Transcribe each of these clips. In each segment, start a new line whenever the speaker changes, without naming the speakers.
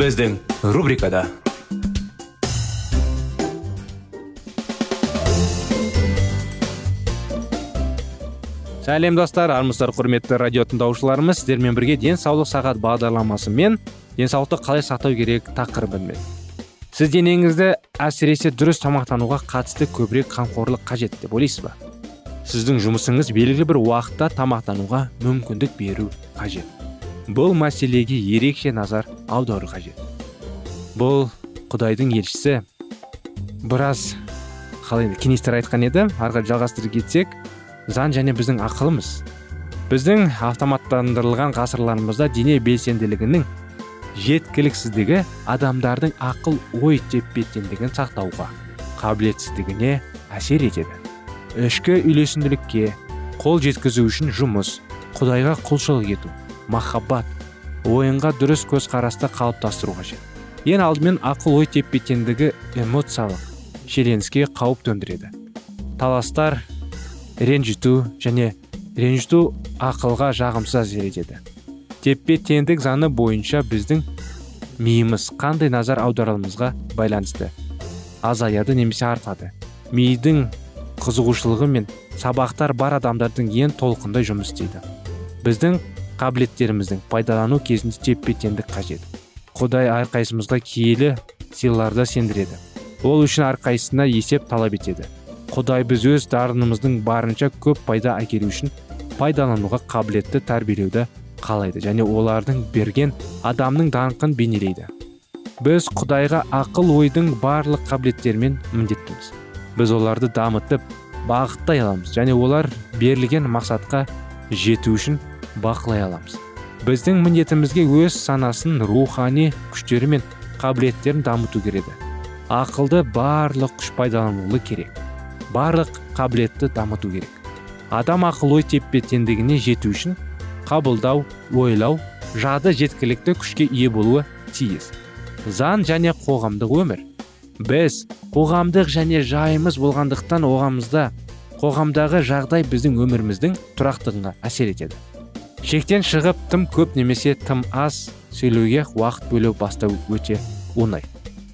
Біздің рубрикада сәлем достар армысыздар құрметті радио тыңдаушыларымыз сіздермен бірге денсаулық сағат бағдарламасымен денсаулықты қалай сақтау керек тақырыбымен сіз денеңізді әсіресе дұрыс тамақтануға қатысты көбірек қамқорлық қажет деп ойлайсыз ба сіздің жұмысыңыз белгілі бір уақытта тамақтануға мүмкіндік беру қажет бұл мәселеге ерекше назар аудару қажет. Бұл құдайдың елшісі. Біраз қалай кеңестер айтқан еді. Ары жалғастырып кетсек заң және біздің ақылымыз. Біздің автоматтандырылған ғасырларымызда дене белсенділігінің жеткіліксіздігі адамдардың ақыл ой тепе теңдігін сақтауға қабілетсіздігіне әсер етеді. Ішкі үйлесімділікке қол жеткізу үшін жұмыс құдайға құлшылық ету махаббат ойынға дұрыс көзқарасты қалыптастыру қажет. Ең алдымен ақыл ой тепе теңдігі эмоциялық шиеленіске қауіп төндіреді. Таластар ренжіту және ренжіту ақылға жағымсыз әсер етеді тепе теңдік заңы бойынша біздің миымыз қандай назар аударуымызға байланысты азаяды немесе артады. Мидың қызығушылығы мен сабақтар бар адамдардың ең толқындай жұмыс істейді. Біздің қабілеттеріміздің пайдалану кезінде тепе теңдік қажет. Құдай әрқайсымызға киелі сыйларды сендіреді. Ол үшін әрқайсысына есеп талап етеді. Құдай біз өз дарынымыздың барынша көп пайда әкелу үшін пайдалануға қабілетті тәрбиелеуді қалайды және олардың берген адамның даңқын бейнелейді. Біз құдайға ақыл ойдың барлық қабілеттерімен міндеттіміз. Біз оларды дамытып бағыттай аламыз және олар берілген мақсатқа жету үшін бақылай аламыз. Біздің міндетімізге өз санасын рухани күштері мен қабілеттерін дамыту керек ақылды барлық күш пайдаланылуы керек. Барлық қабілетті дамыту керек. Адам ақыл ой тепе теңдігіне жету үшін қабылдау ойлау жады жеткілікті күшке ие болуы тиіс. Заң және қоғамдық өмір. Біз қоғамдық және жайымыз болғандықтан оғамызда қоғамдағы жағдай біздің өміріміздің тұрақтығына әсер етеді. Шектен шығып тым көп немесе тым аз сөйлеуге уақыт бөлу бастау өте оңай.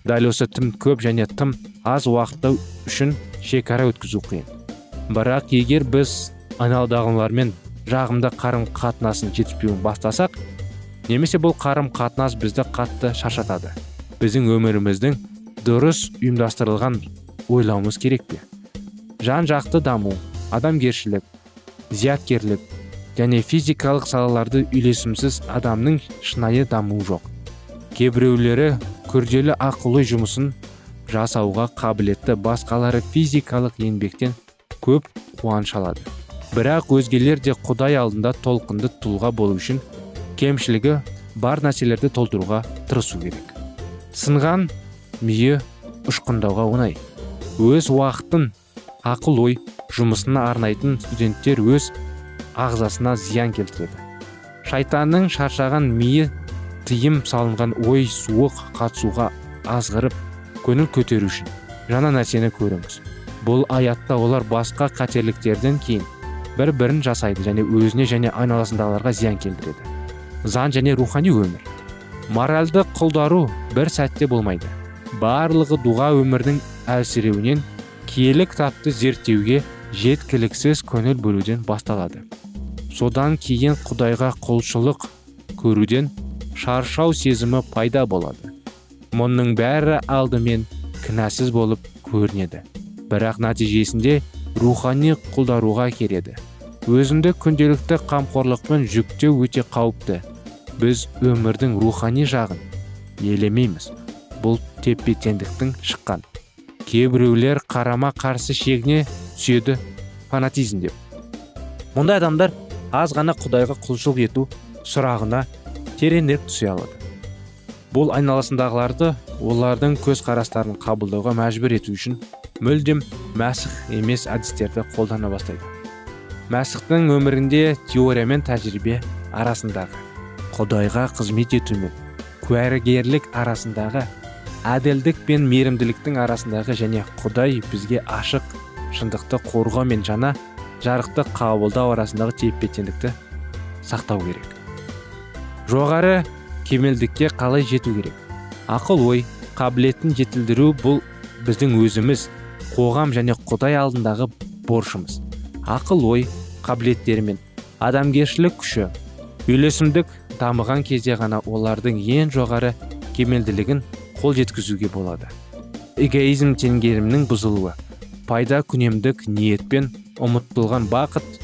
Дәл осы тым көп және тым аз уақытта үшін шекара өткізу қиын. Бірақ егер біз айналадағылармен жағымды қарым қатынасын жетіспеуін бастасақ немесе бұл қарым қатынас бізді қатты шаршатады. Біздің өміріміздің дұрыс ұйымдастырылған ойлауымыз керек пе? Жан жақты даму адамгершілік зияткерлік және физикалық салаларды үйлесімсіз адамның шынайы дамуы жоқ. Кейбіреулері күрделі ақыл ой жұмысын жасауға қабілетті басқалары физикалық еңбектен көп қуаныш алады. Бірақ өзгелер де құдай алдында толқынды тұлға болу үшін кемшілігі бар нәрселерді толтыруға тырысу керек. Сынған миы ұшқындауға оңай. Өз уақытын ақыл ой жұмысына арнайтын студенттер өз ағзасына зиян келтіреді. Шайтанның шаршаған миы тыйым салынған ой суық қатысуға азғырып көңіл көтеру үшін жаңа нәрсені көріңіз бұл аятта олар басқа қатерліктерден кейін бір бірін жасайды және өзіне және айналасындағыларға зиян келтіреді. Заң және рухани өмір. Моральды құлдару бір сәтте болмайды. Барлығы дұға өмірдің әлсіреуінен киелі кітапты зерттеуге жеткіліксіз көңіл бөлуден басталады. Содан кейін құдайға құлшылық көруден шаршау сезімі пайда болады. Мұның бәрі алдымен кінәсіз болып көрінеді. Бірақ нәтижесінде рухани құлдаруға келеді. Өзіңді күнделікті қамқорлықпен жүктеу өте қауіпті. Біз өмірдің рухани жағын елемейміз. Бұл тепе теңдіктің шыққан. Кейбіреулер қарама қарсы шегіне түседі фанатизм деп. Мұндай адамдар аз ғана құдайға құлшылық ету сұрағына тереңірек түсе алады. Бұл айналасындағыларды олардың көзқарастарын қабылдауға мәжбүр ету үшін мүлдем мәсіх емес әдістерді қолдана бастайды. Мәсіхтің өмірінде теория мен тәжірибе арасындағы құдайға қызмет ету мен куәгерлік арасындағы әділдік пен мейірімділіктің арасындағы және құдай бізге ашық шындықты қорғау мен жаңа жарықты қабылдау арасындағы тепе теңдікті сақтау керек. Жоғары кемелдікке қалай жету керек? Ақыл ой қабілетін жетілдіру бұл біздің өзіміз қоғам және құдай алдындағы борышымыз. Ақыл ой қабілеттері мен адамгершілік күші үйлесімдік дамыған кезде ғана олардың ең жоғары кемелділігін қол жеткізуге болады. Эгоизм теңгерімнің бұзылуы пайда күнемдік ниетпен ұмытылған бақыт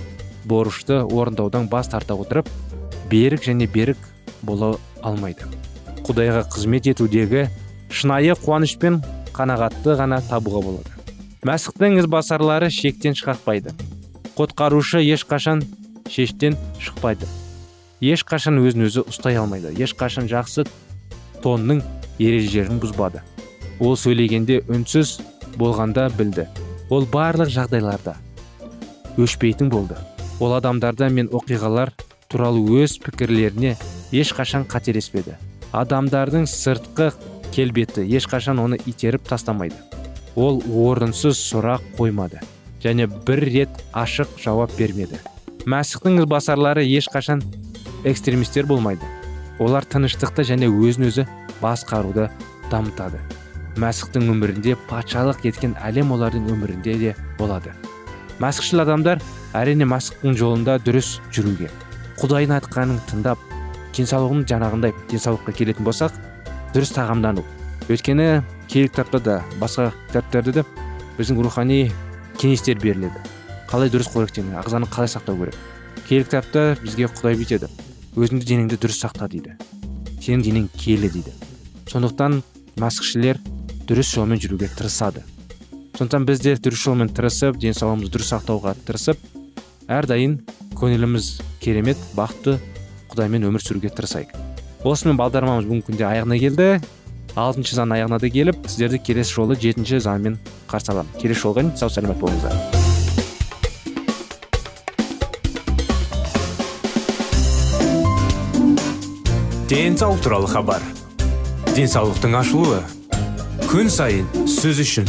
борышты орындаудан бас тарта отырып берік және берік бола алмайды. Құдайға қызмет етудегі шынайы қуаныш пен қанағатты ғана табуға болады. Мәсіхтің ізбасарлары шектен шықпайды. Құтқарушы ешқашан шештен шықпайды. Ешқашан өзін өзі ұстай алмайды. Ешқашан жақсы тонның ережелерін бұзбады. Ол сөйлегенде үнсіз болғанда білді. Ол барлық жағдайларда өшпейтін болды. Ол адамдарда мен оқиғалар туралы өз пікірлеріне ешқашан қателеспеді. Адамдардың сыртқы келбеті ешқашан оны итеріп тастамайды. Ол орынсыз сұрақ қоймады және бір рет ашық жауап бермеді. Мәсіхтің ізбасарлары ешқашан экстремистер болмайды. Олар тыныштықты және өзін өзі басқаруды дамытады. Мәсіхтің өмірінде патшалық еткен әлем олардың өмірінде де болады. Мәсіхшіл адамдар әрине мәсіхтің жолында дұрыс жүруге құдайдың айтқанын тыңдап денсаулығын жаңағындай денсаулыққа келетін болсақ дұрыс тағамдану. Өйткені кей кітапта да басқа кітаптарда да біздің рухани кеңестер беріледі. Қалай дұрыс қоректену ағзаны қалай сақтау керек? Кей кітапта бізге құдай бүйтеді. Өзіңді денеңді дұрыс сақта дейді. Сенің денең киелі дейді. Сондықтан мәсіхшілер дұрыс жолмен жүруге тырысады. Сондықтан біз де дұрыс жолмен тырысып денсаулығымызды дұрыс сақтауға тырысып әрдайым көңіліміз керемет бақытты құдаймен өмір сүруге тырысайық. Осымен бағдарламамыз бүгінгі күнде аяғына келді. Алтыншы заң аяғына да келіп сіздерді келесі жолы жетінші заңмен қарсы аламын. Келесі жолға дейін сау саламат болыңыздар.
Денсаулық туралы хабар. Денсаулықтың ашылуы. Күн сайын сөз үшін.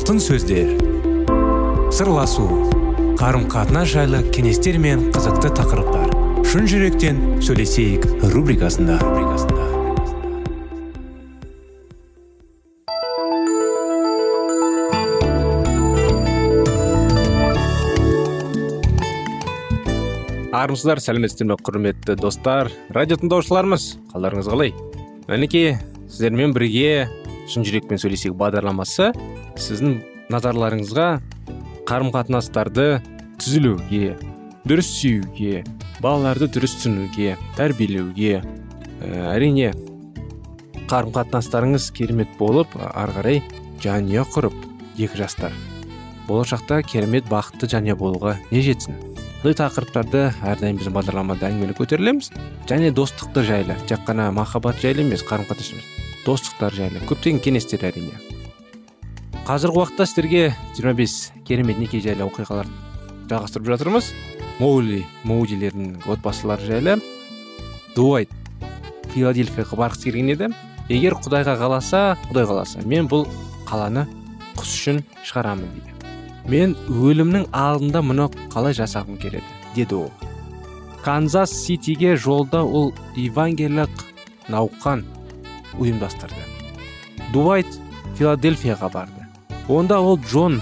Алтын сөздер. Сырласу қарым қатынас жайлы кеңестер мен қызықты тақырыптар. Шын жүректен сөйлесейік рубрикасында.
Армысыздар сәлеметсіздер ме құрметті достар. Радио тыңдаушыларымыз қалдарыңыз қалай? Мінекей сіздермен бірге шын жүрекпен сөйлесейік бағдарламасы. Сіздің назарларыңызға қарым қатынастарды түзілуге дұрыс сүюге балаларды дұрыс түсінуге тәрбиелеуге ә, әрине қарым қатынастарыңыз керемет болып ары қарай жанұя құрып екі жастар. Болашақта керемет бақытты жанұя болуға не жетсін? Сондай тақырыптарды әрдайым біздің бағдарламада әңгімелеп көтерілеміз. Және достықты жайлы тек қана махаббат жайлы емес қарым қатынас достықтар жайлы көптеген кеңестер әрине. Қазіргі уақытта сіздерге 25 керемет неке жайлы оқиғаларды жалғастырып жатырмыз. Моули моудилердің отбасылары жайлы дуайт филадельфияға барғысы келген еді. Егер құдайға қаласа құдай қаласа мен бұл қаланы құс үшін шығарамын дейді. Мен өлімнің алдында мұны қалай жасағым келеді деді ол. Канзас ситиге жолда ол евангелиялық науқан ұйымдастырды. Дуайт филадельфияға барды. Онда ол джон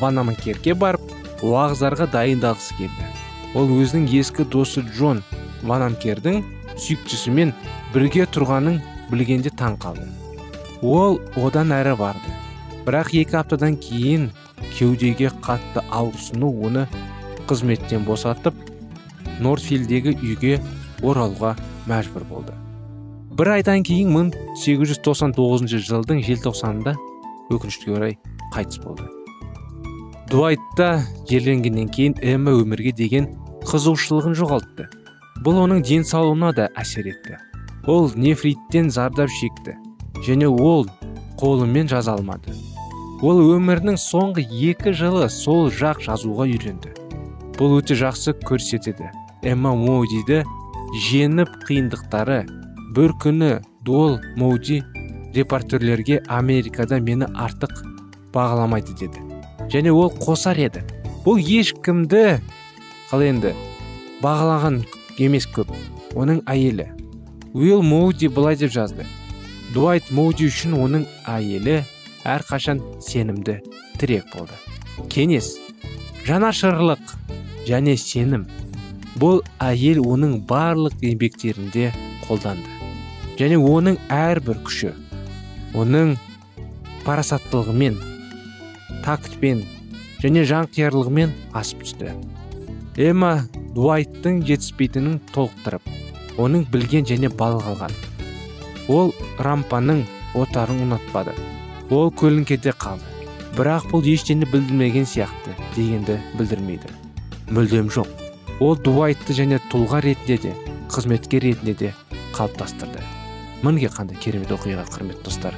ванамакерге барып уағыздарға дайындалғысы келді. Ол өзінің ескі досы джон ванамкердің сүйіктісімен бірге тұрғанын білгенде таң қалды. Ол одан әрі барды. Бірақ екі аптадан кейін кеудеге қатты ауырсыну оны қызметтен босатып нортфилдегі үйге оралуға мәжбүр болды. Бір айдан кейін 1899 жылдың желтоқсанында өкінішке орай қайтыс болды. Дуайтта жерленгеннен кейін эмма өмірге деген қызығушылығын жоғалтты. Бұл оның денсаулығына да әсер етті. Ол нефриттен зардап шекті және ол қолымен жаза алмады. Ол өмірінің соңғы екі жылы сол жақ жазуға үйренді. Бұл өте жақсы көрсетеді. Эмма моудиді женіп қиындықтары бір күні дуол моуди репортерлерге америкада мені артық бағаламайды деді. Және ол қосар еді. Бұл ешкімді қалай енді бағалаған емес көп. Оның әйелі. Уилл моуди былай деп жазды. Дуайт моуди үшін оның әйелі әрқашан сенімді тірек болды. Кеңес жанашырлық және сенім. Бұл әйел оның барлық еңбектерінде қолданды. Және оның әрбір күші оның парасаттылығымен тактпен және жанқиярлығымен асып түсті. Эмма дуайттың жетіспейтінін толықтырып оның білген және балық алған. Ол рампаның отарын ұнатпады. Ол көлеңкеде қалды. Бірақ бұл ештеңе білдірмеген сияқты дегенді білдірмейді. Мүлдем жоқ. Ол дуайтты және тұлға ретінде де қызметкер ретінде де қалыптастырды. Мінекей қандай керемет оқиға құрметті достар.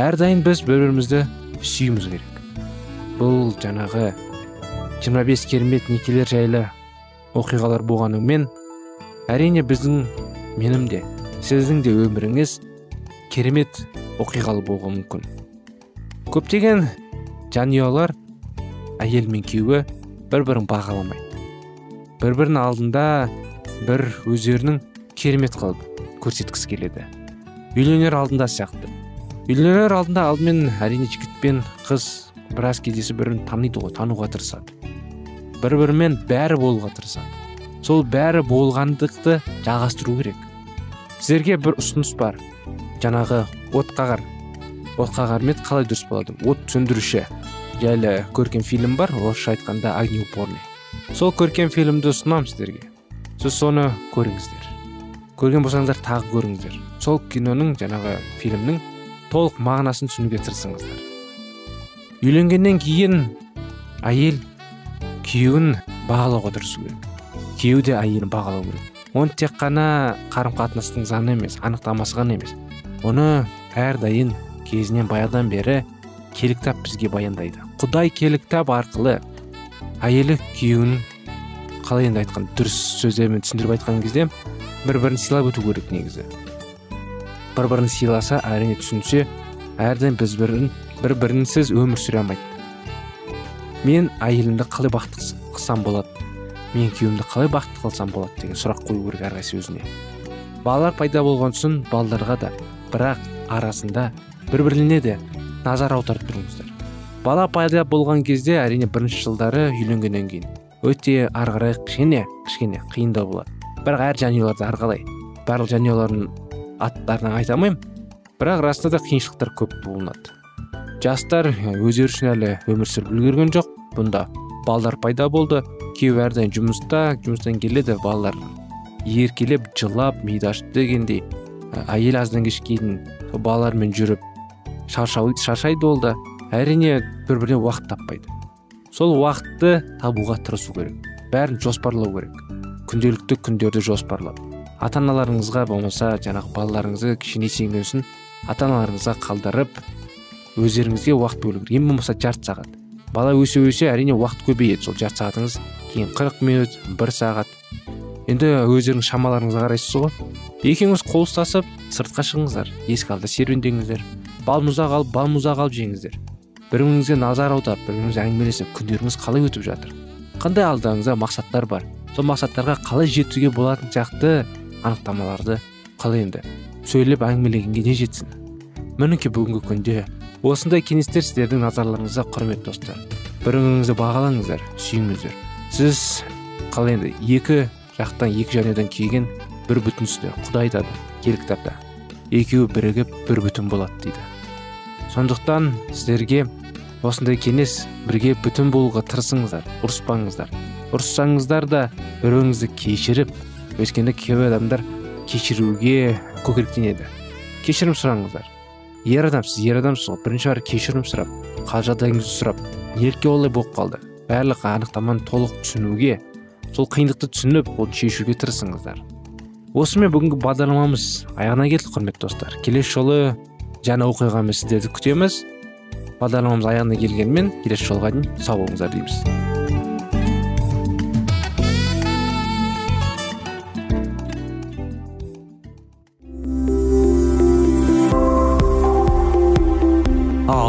Әрдайым біз бір бірімізді сүюіміз керек. Бұл жаңағы 25 керемет некелер жайлы оқиғалар болғанымен әрине біздің менің де сіздің де өміріңіз керемет оқиғалы болуы мүмкін. Көптеген жанұялар әйел мен күйеуі бір бірін бағаламайды. Бір бірінің алдында бір өздерінің керемет қылып көрсеткісі келеді. Үйленер алдында сияқты. Үйленер алдында алдымен әрине жігіт пен қыз біраз кездесіп бірін таниды ғой тануға тырысады. Бір бірімен бәрі болуға тырысады. Сол бәрі болғандықты жалғастыру керек. Сіздерге бір ұсыныс бар. Жаңағы отқағар отқағармет қалай дұрыс болады? От сөндіруші. Жайлы көркем фильм бар орысша айтқанда огнеупорный сол көркем фильмді ұсынамын сіздерге. Сіз соны көріңіздер. Көрген болсаңыздар тағы көріңіздер. Сол киноның жаңағы фильмнің толық мағынасын түсінуге тырысыңыздар үйленгеннен кейін әйел күйеуін бағалауға тырысу керек күйеуі де әйелін бағалау керек. Оны тек қана қарым қатынастың заңы емес анықтамасы ғана емес. Оны әрдайым кезінен баяғыдан бері келі кітап бізге баяндайды. Құдай келі кітап арқылы әйелі күйеуін қалай енді айтқан дұрыс сөздермен түсіндіріп айтқан кезде бір бірін сыйлап өту керек негізі. Бір бірін сыйласа әрине түсінсе әрдайым біз бірін бір бірінсіз өмір сүре алмайды. Мен әйелімді қалай бақытты қылсам болады? Мен күйеуімді қалай бақытты қылсам болады деген сұрақ қою керек әрқайсысы өзіне. Балалар пайда болған соң балаларға да бірақ арасында бір бірлеріне де назар аударып тұрыңыздар. Бала пайда болған кезде әрине бірінші жылдары үйленгеннен кейін өте ары қарай кішкене кішкене қиындау болады. Бірақ әр жанұяларда әрқалай барлық жанұялардың аттарын айта алмаймын. Бірақ расында да қиыншылықтар көп болынады жастар өздері үшін әлі өмір сүріп үлгерген жоқ. Бұнда балдар пайда болды. Күйеу әрдайым жұмыста жұмыстан келеді балалар еркелеп жылап миды ашып дегендей. Әйел аздан кешке дейін балалармен жүріп шаршау шаршайды ол да. Әрине бір біріне уақыт таппайды. Сол уақытты табуға тырысу керек. Бәрін жоспарлау керек. Күнделікті күндерді жоспарлап. Ата аналарыңызға болмаса жаңағы балаларыңызды кішкене есейген ата аналарыңызға қалдырып өздеріңізге уақыт бөлу керек. Ең болмаса жарты сағат. Бала өсе өсе әрине уақыт көбейеді. Сол жарты сағатыңыз кейін қырық минут бір сағат. Енді өздеріңіз шамаларыңызға қарайсыз ғой. Екеуіңіз қол ұстасып сыртқа шығыңыздар. Есік алдында серуендеңіздер. Балмұздақ алып балмұздақ алып жеңіздер. Бір біріңізге назар аударып бір біріңізбен әңгімелесіп күндеріңіз қалай өтіп жатыр? Қандай алдыңызда мақсаттар бар? Сол мақсаттарға қалай жетуге болатын сияқты анықтамаларды қалай енді. Сөйлеп әңгімелегенге не жетсін? Мінекей бүгінгі күнде осындай кеңестер сіздердің назарларыңызға құрметті достар. Бір біріңізді бағалаңыздар сүйіңіздер. Сіз қалай енді екі жақтан екі жанұядан келген бір бүтінсіздер құдай айтады киелі кітапта. Екеуі бірігіп бір бүтін болады дейді. Сондықтан сіздерге осындай кеңес бірге бүтін болуға тырысыңыздар ұрыспаңыздар. Ұрыссаңыздар да бір біріңізді кешіріп өйткені кейбір адамдар кешіруге көкіректенеді кешірім сұраңыздар. Ер адамсыз ер адамсыз ғой. Бірінші барып кешірім сұрап қал жағдайыңызды сұрап нелікке олай болып қалды? Барлық анықтаманы толық түсінуге сол қиындықты түсініп оны шешуге тырысыңыздар. Осымен бүгінгі бағдарламамыз аяғына келді құрметті достар. Келесі жолы жаңа оқиғамен сіздерді күтеміз. Бағдарламамыз аяғына келгенмен келесі жолға дейін сау болыңыздар дейміз.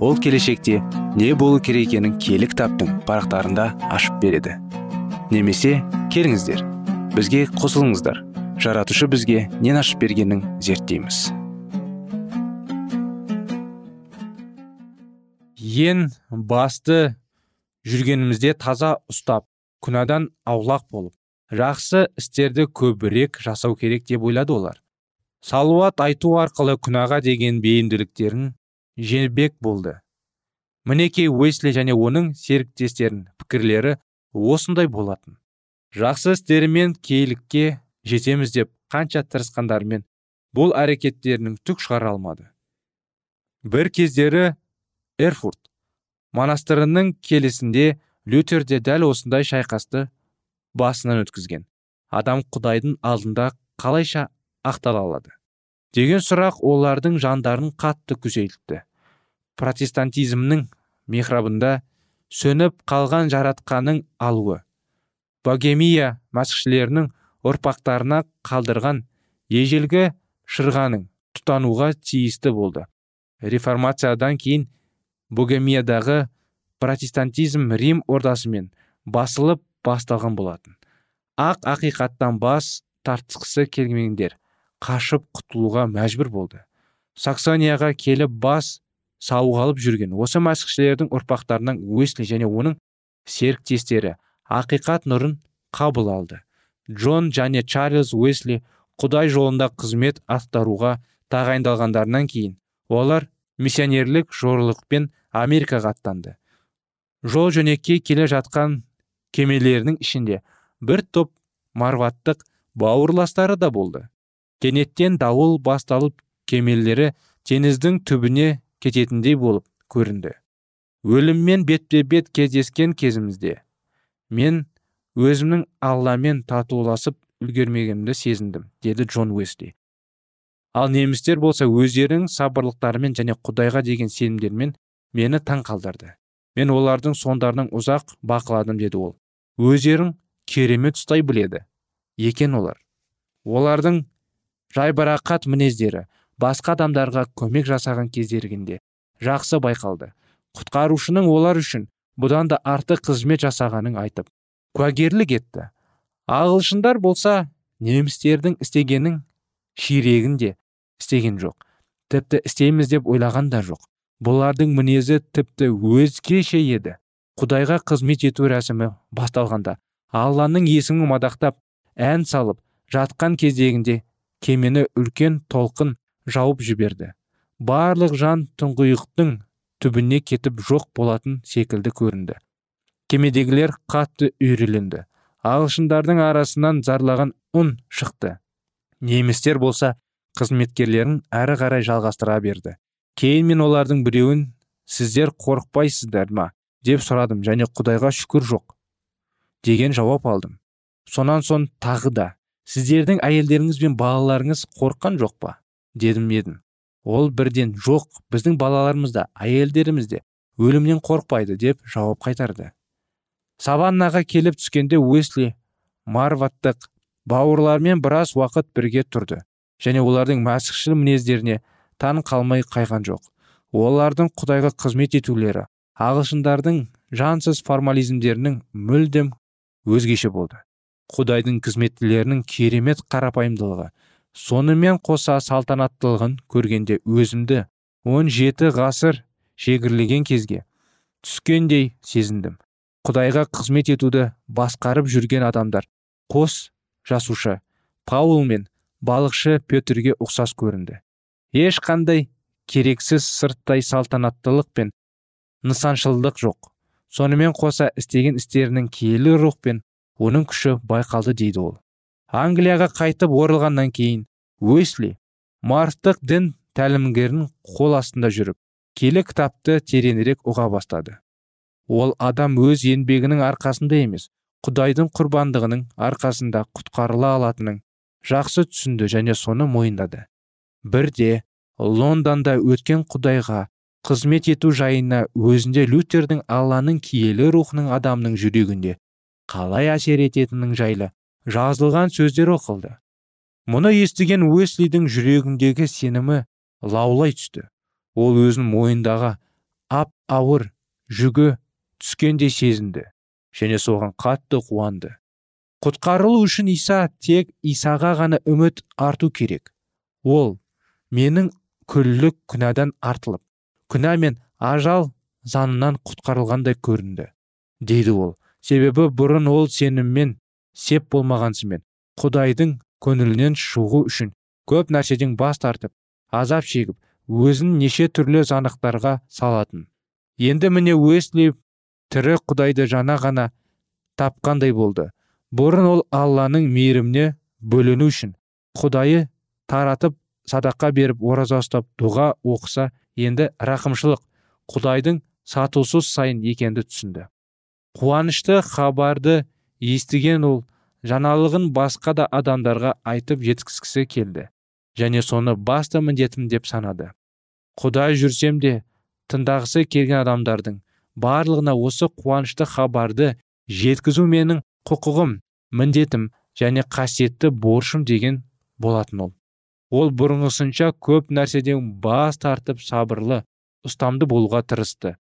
ол келешекте не болу керек екенін кітаптың парақтарында ашып береді. Немесе келіңіздер бізге қосылыңыздар. Жаратушы бізге нен ашып бергенін зерттейміз ең басты жүргенімізде таза ұстап күнәдан аулақ болып жақсы істерді көбірек жасау керек деп ойлады олар. Салуат айту арқылы күнәға деген бейімділіктерін жеңбек болды. Мінекей уэсли және оның серіктестерінің пікірлері осындай болатын. Жақсы істерімен кейлікке жетеміз деп қанша тырысқандарымен бұл әрекеттерінің түк шығара алмады. Бір кездері эрфурт монастырының келесінде лютерде дәл осындай шайқасты басынан өткізген. Адам құдайдың алдында қалайша ақтала алады. Деген сұрақ олардың жандарын қатты күзейтті. Протестантизмнің михрабында сөніп қалған жаратқаның алуы богемия мәсіхшілерінің ұрпақтарына қалдырған ежелгі шырғаның тұтануға тиісті болды. Реформациядан кейін богемиядағы протестантизм рим ордасымен басылып басталған болатын. Ақ ақиқаттан бас тартқысы келмеңдер. Қашып құтылуға мәжбүр болды. Саксонияға келіп бас сауғалып жүрген осы мәсіхшілердің ұрпақтарынан уэсли және оның серіктестері ақиқат нұрын қабыл алды. Джон және чарльз уэсли құдай жолында қызмет атқаруға тағайындалғандарынан кейін олар миссионерлік жорылықпен америкаға аттанды. Жол жөнекей келе жатқан кемелерінің ішінде бір топ марваттық бауырластары да болды. Кенеттен дауыл басталып кемелері теңіздің түбіне кететіндей болып көрінді. Өліммен бетпе бет кездескен кезімізде мен өзімнің алламен татуласып үлгермегенімді сезіндім деді джон уэсли. Ал немістер болса өздерінің сабырлықтарымен және құдайға деген сенімдерімен мені таң қалдырды. Мен олардың сондарынан ұзақ бақыладым деді ол. Өздерін керемет ұстай біледі екен олар. Олардың жайбарақат мінездері басқа адамдарға көмек жасаған кездерінде жақсы байқалды. Құтқарушының олар үшін бұдан да артық қызмет жасағанын айтып куәгерлік етті. Ағылшындар болса немістердің істегенін ширегін де істеген жоқ. Тіпті істейміз деп ойлаған да жоқ. Бұлардың мінезі тіпті өзгеше еді. Құдайға қызмет ету рәсімі басталғанда алланың есімін мадақтап ән салып жатқан кездегінде кемені үлкен толқын жауып жіберді. Барлық жан тұңғиықтың түбіне кетіп жоқ болатын секілді көрінді. Кемедегілер қатты үйреленді ағылшындардың арасынан зарлаған үн шықты. Немістер болса қызметкерлерін әрі қарай жалғастыра берді. Кейін мен олардың біреуін сіздер қорықпайсыздар ма? деп сұрадым және құдайға шүкір жоқ деген жауап алдым. Сонан соң тағы да сіздердің әйелдеріңіз бен балаларыңыз қорыққан жоқ па? дедім едім. Ол бірден жоқ біздің балаларымыз да әйелдеріміз де өлімнен қорықпайды деп жауап қайтарды. Саваннаға келіп түскенде уэсли марваттық бауырлармен біраз уақыт бірге тұрды және олардың мәсіхшіл мінездеріне таң қалмай қайған жоқ. Олардың құдайға қызмет етулері ағылшындардың жансыз формализмдерінің мүлдем өзгеше болды. Құдайдың қызметтілерінің керемет қарапайымдылығы. Сонымен қоса салтанаттылығын көргенде өзімді 17 ғасыр шегірлеген кезге түскендей сезіндім. Құдайға қызмет етуді басқарып жүрген адамдар қос жасушы паул мен балықшы петрге ұқсас көрінді. Ешқандай керексіз сырттай салтанаттылық пен нысаншылдық жоқ. Сонымен қоса істеген істерінің киелі рух пен оның күші байқалды дейді ол. Англияға қайтып оралғаннан кейін уэсли марстық дін тәлімгерінің қол астында жүріп келі кітапты тереңірек ұға бастады. Ол адам өз еңбегінің арқасында емес құдайдың құрбандығының арқасында құтқарыла алатынын жақсы түсінді және соны мойындады. Бірде лондонда өткен құдайға қызмет ету жайына өзінде лютердің алланың киелі рухының адамның жүрегінде қалай әсер ететінін жайлы жазылған сөздер оқылды. Мұны естіген уэслидің жүрегіндегі сенімі лаулай түсті. Ол өзін мойындағы ап ауыр жүгі түскендей сезінді және соған қатты қуанды. Құтқарылу үшін иса тек исаға ғана үміт арту керек. Ол менің күллік күнәдан артылып күнә мен ажал занынан құтқарылғандай көрінді дейді ол. Себебі бұрын ол сеніммен сеп болмағансымен құдайдың көңілінен шығу үшін көп нәрседен бас тартып азап шегіп өзін неше түрлі занықтарға салатын. Енді міне уэсли тірі құдайды жана ғана тапқандай болды. Бұрын ол алланың мейіріміне бөлену үшін құдайы таратып садақа беріп ораза ұстап дұға оқыса енді рақымшылық құдайдың сатусыз сайын екенді түсінді. Қуанышты хабарды естіген ол жаңалығын басқа да адамдарға айтып жеткізгісі келді және соны басты міндетім деп санады. Құдай жүрсем де тыңдағысы келген адамдардың барлығына осы қуанышты хабарды жеткізу менің құқығым міндетім және қасиетті борышым деген болатын ол. Ол бұрынғысынша көп нәрседен бас тартып сабырлы ұстамды болуға тырысты.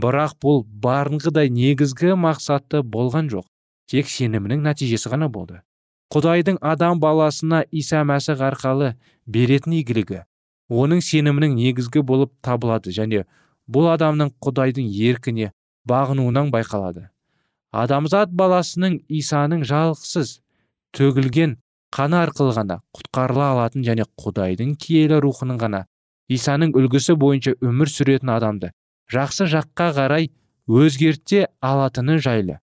Бірақ бұл барынғыдай негізгі мақсатты болған жоқ. Тек сенімінің нәтижесі ғана болды. Құдайдың адам баласына иса мәсіх арқалы беретін игілігі оның сенімінің негізгі болып табылады және бұл адамның құдайдың еркіне бағынуынан байқалады. Адамзат баласының исаның жалғысыз төгілген қаны арқылы ғана құтқарыла алатын және құдайдың киелі рухының ғана исаның үлгісі бойынша өмір сүретін адамды жақсы жаққа қарай өзгерте алатыны жайлы.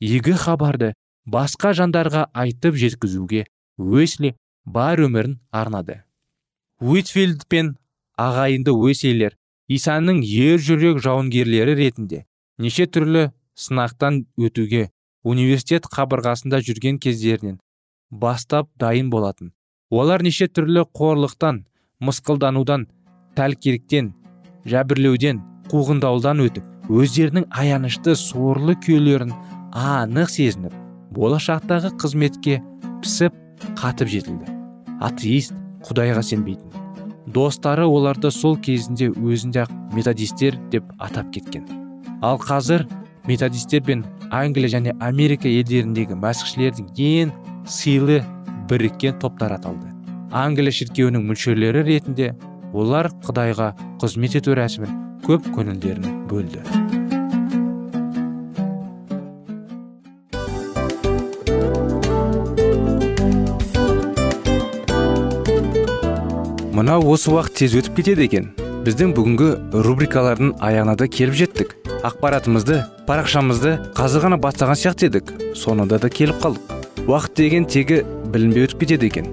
Игі хабарды басқа жандарға айтып жеткізуге уэсли бар өмірін арнады. Уитфилд пен ағайынды уэслилер исаның ер жүрек жауынгерлері ретінде неше түрлі сынақтан өтуге университет қабырғасында жүрген кездерінен бастап дайын болатын. Олар неше түрлі қорлықтан мысқылданудан тәлкеліктен жәбірлеуден қуғындаудан өтіп өздерінің аянышты сорлы күйлерін анық сезініп болашақтағы қызметке пісіп қатып жетілді. Атеист құдайға сенбейтін. Достары оларды сол кезінде өзінде ақ методистер деп атап кеткен. Ал қазір методистер пен англия және америка елдеріндегі мәсіхшілердің ең сыйлы біріккен топтар аталды. Англия шіркеуінің мүшелері ретінде олар құдайға қызмет ету рәсімін көп көңілдерін бөлді мынау осы уақыт тез өтіп кетеді екен біздің бүгінгі рубрикалардың аяғына да келіп жеттік ақпаратымызды парақшамызды қазір ғана бастаған сияқты едік соңында да келіп қалдық уақыт деген тегі білінбей өтіп кетеді екен